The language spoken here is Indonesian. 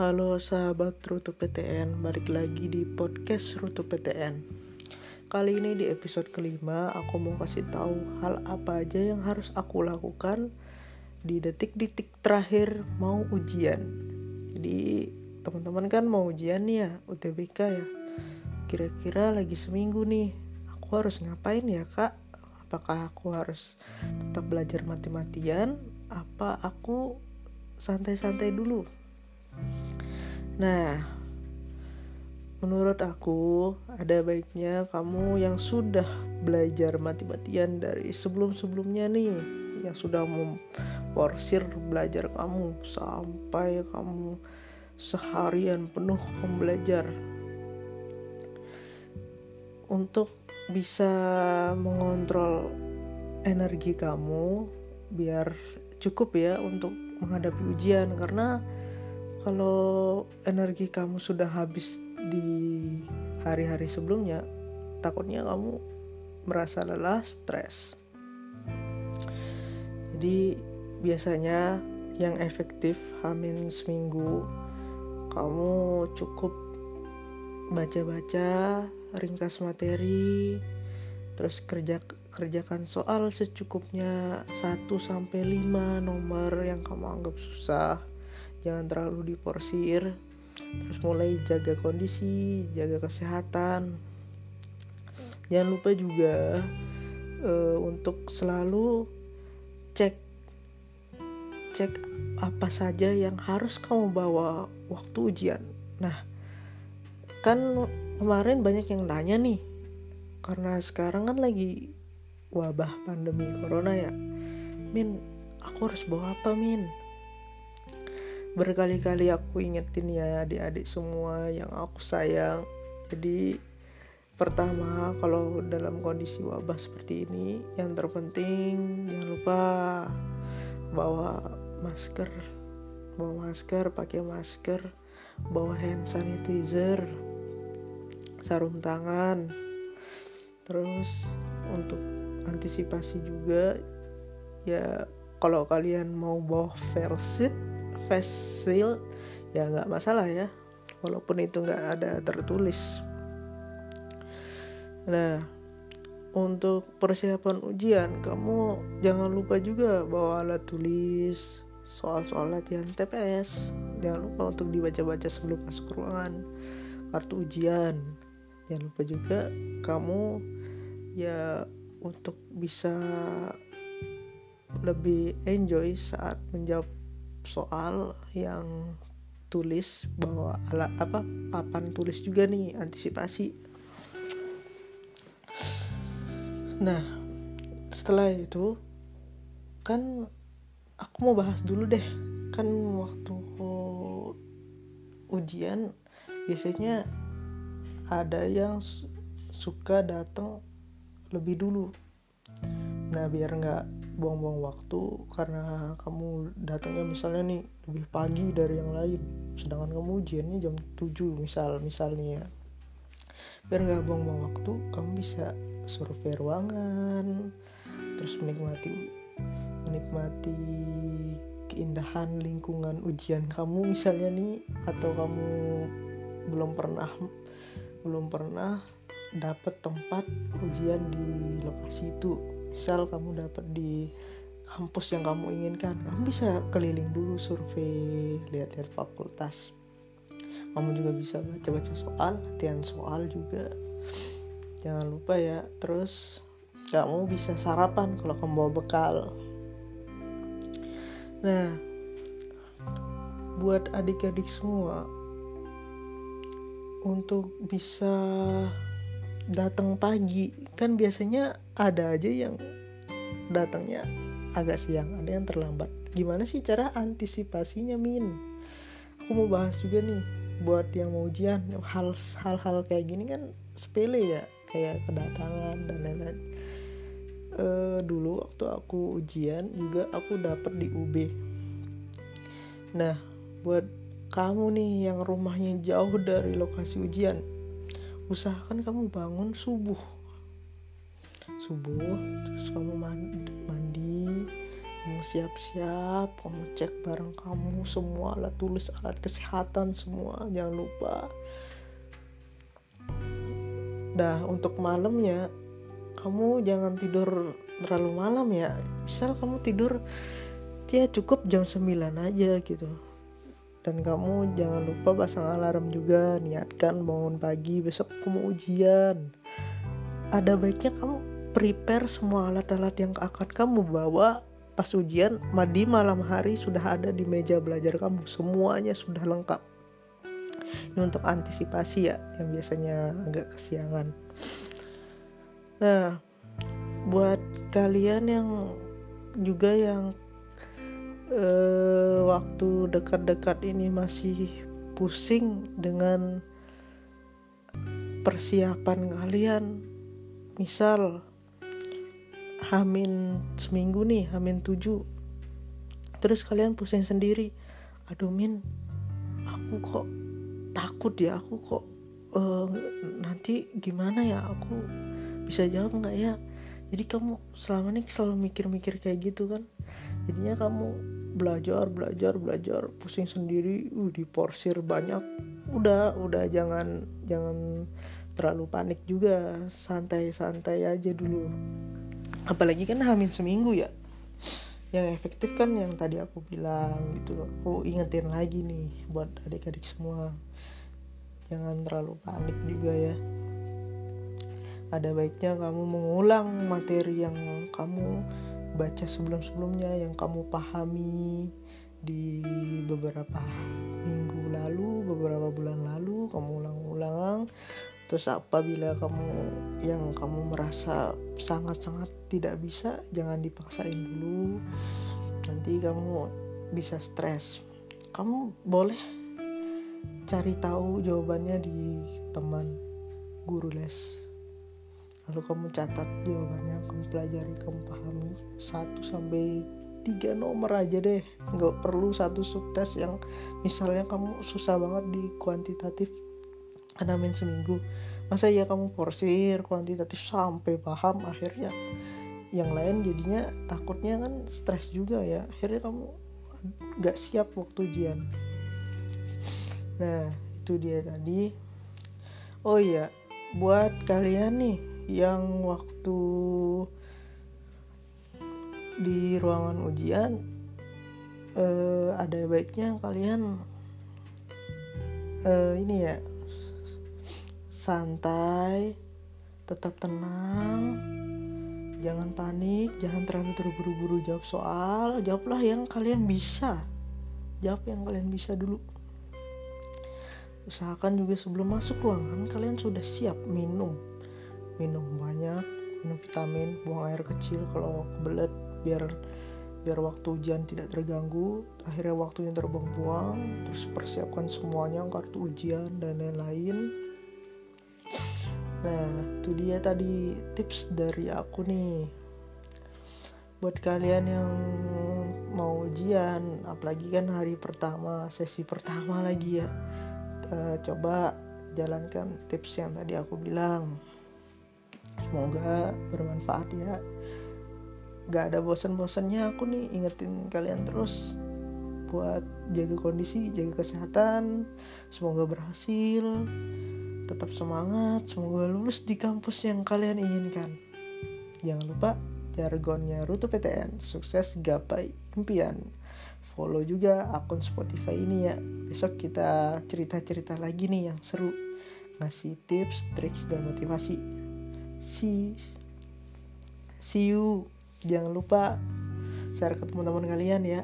Halo sahabat Rute PTN, balik lagi di podcast Rute PTN. Kali ini di episode kelima, aku mau kasih tahu hal apa aja yang harus aku lakukan di detik-detik terakhir mau ujian. Jadi teman-teman kan mau ujian nih ya, UTBK ya. Kira-kira lagi seminggu nih, aku harus ngapain ya kak? Apakah aku harus tetap belajar mati-matian? Apa aku santai-santai dulu? Nah, menurut aku ada baiknya kamu yang sudah belajar mati-matian dari sebelum-sebelumnya nih, yang sudah memporsir belajar kamu sampai kamu seharian penuh kamu untuk bisa mengontrol energi kamu biar cukup ya untuk menghadapi ujian karena kalau energi kamu sudah habis di hari-hari sebelumnya takutnya kamu merasa lelah stres. Jadi biasanya yang efektif hamin seminggu kamu cukup baca-baca ringkas materi terus kerja kerjakan soal secukupnya 1 sampai 5 nomor yang kamu anggap susah jangan terlalu diporsir terus mulai jaga kondisi jaga kesehatan. Jangan lupa juga uh, untuk selalu cek cek apa saja yang harus kamu bawa waktu ujian. Nah kan kemarin banyak yang tanya nih karena sekarang kan lagi wabah pandemi corona ya. Min aku harus bawa apa min berkali-kali aku ingetin ya adik-adik semua yang aku sayang. Jadi pertama kalau dalam kondisi wabah seperti ini yang terpenting jangan lupa bawa masker. Bawa masker pakai masker bawa hand sanitizer sarung tangan. Terus untuk antisipasi juga ya kalau kalian mau bawa versit face ya nggak masalah ya. Walaupun itu nggak ada tertulis. Nah untuk persiapan ujian kamu jangan lupa juga bawa alat tulis soal-soal latihan TPS jangan lupa untuk dibaca-baca sebelum masuk ruangan. Kartu ujian. Jangan lupa juga kamu ya untuk bisa lebih enjoy saat menjawab soal yang tulis bahwa alat apa papan tulis juga nih antisipasi. Nah setelah itu kan aku mau bahas dulu deh. Kan waktu ujian biasanya ada yang suka datang lebih dulu. Nah biar nggak buang-buang waktu karena kamu datangnya misalnya nih lebih pagi dari yang lain. Sedangkan kamu ujiannya jam 7 misal misalnya biar nggak buang-buang waktu kamu bisa survei ruangan terus menikmati menikmati keindahan lingkungan ujian kamu misalnya nih atau kamu belum pernah belum pernah dapat tempat ujian di lokasi itu misal kamu dapat di kampus yang kamu inginkan kamu bisa keliling dulu survei lihat-lihat fakultas. Kamu juga bisa baca-baca soal latihan soal juga. Jangan lupa ya terus kamu bisa sarapan kalau kamu bawa bekal. Nah buat adik-adik semua untuk bisa datang pagi. Kan biasanya ada aja yang datangnya agak siang ada yang terlambat. Gimana sih cara antisipasinya min? Aku mau bahas juga nih buat yang mau ujian hal hal kayak gini kan sepele ya kayak kedatangan dan lain-lain. E, dulu waktu aku ujian juga aku dapat di UB nah buat kamu nih yang rumahnya jauh dari lokasi ujian usahakan kamu bangun subuh. Subuh terus kamu mandi, mandi kamu siap-siap kamu cek barang kamu semua alat tulis alat kesehatan semua jangan lupa. Dah untuk malamnya kamu jangan tidur terlalu malam ya. Misal kamu tidur ya cukup jam 9 aja gitu dan kamu jangan lupa pasang alarm juga niatkan bangun pagi besok kamu ujian. Ada baiknya kamu prepare semua alat-alat yang akan kamu bawa pas ujian di malam hari sudah ada di meja belajar kamu semuanya sudah lengkap. Ini untuk antisipasi ya yang biasanya agak kesiangan. Nah buat kalian yang juga yang uh, waktu dekat-dekat ini masih pusing dengan persiapan kalian. Misal hamin seminggu nih hamin tujuh. Terus kalian pusing sendiri. Aduh min aku kok takut ya? Aku kok uh, nanti gimana ya? Aku bisa jawab nggak ya? Jadi kamu selama ini selalu mikir-mikir kayak gitu kan? Jadinya kamu belajar belajar belajar. Pusing sendiri uh diporsir banyak. Udah udah jangan jangan terlalu panik juga. Santai-santai aja dulu. Apalagi kan hamil seminggu ya. Yang efektif kan yang tadi aku bilang gitu loh. Aku ingetin lagi nih buat adik-adik semua. Jangan terlalu panik juga ya. Ada baiknya kamu mengulang materi yang kamu baca sebelum-sebelumnya yang kamu pahami di beberapa minggu lalu, beberapa bulan lalu, kamu ulang-ulang. Terus apabila kamu yang kamu merasa sangat-sangat tidak bisa, jangan dipaksain dulu. Nanti kamu bisa stres. Kamu boleh cari tahu jawabannya di teman guru les lalu kamu catat jawabannya kamu pelajari kamu pahami. Satu sampai tiga nomor aja deh. Nggak perlu satu subtes yang misalnya kamu susah banget di kuantitatif karena main seminggu. Masa ya kamu porsir kuantitatif sampai paham akhirnya yang lain jadinya takutnya kan stres juga ya. Akhirnya kamu nggak siap waktu ujian. Nah itu dia tadi. Oh iya buat kalian nih yang waktu di ruangan ujian uh, ada baiknya kalian uh, ini ya santai tetap tenang jangan panik jangan terlalu terburu-buru jawab soal jawablah yang kalian bisa jawab yang kalian bisa dulu. Usahakan juga sebelum masuk ruangan kalian sudah siap minum minum banyak minum vitamin buang air kecil kalau kebelet biar biar waktu ujian tidak terganggu. Akhirnya waktunya terbuang-buang terus persiapkan semuanya kartu ujian dan lain-lain. Nah itu dia tadi tips dari aku nih. Buat kalian yang mau ujian apalagi kan hari pertama sesi pertama lagi ya. Uh, coba jalankan tips yang tadi aku bilang semoga bermanfaat ya. Gak ada bosan-bosannya aku nih ingetin kalian terus buat jaga kondisi jaga kesehatan semoga berhasil tetap semangat semoga lulus di kampus yang kalian inginkan. Jangan lupa jargonnya Rutu PTN sukses gapai impian. Follow juga akun Spotify ini ya. Besok kita cerita-cerita lagi nih yang seru. Ngasih tips, triks, dan motivasi see see you. Jangan lupa share ke teman-teman kalian ya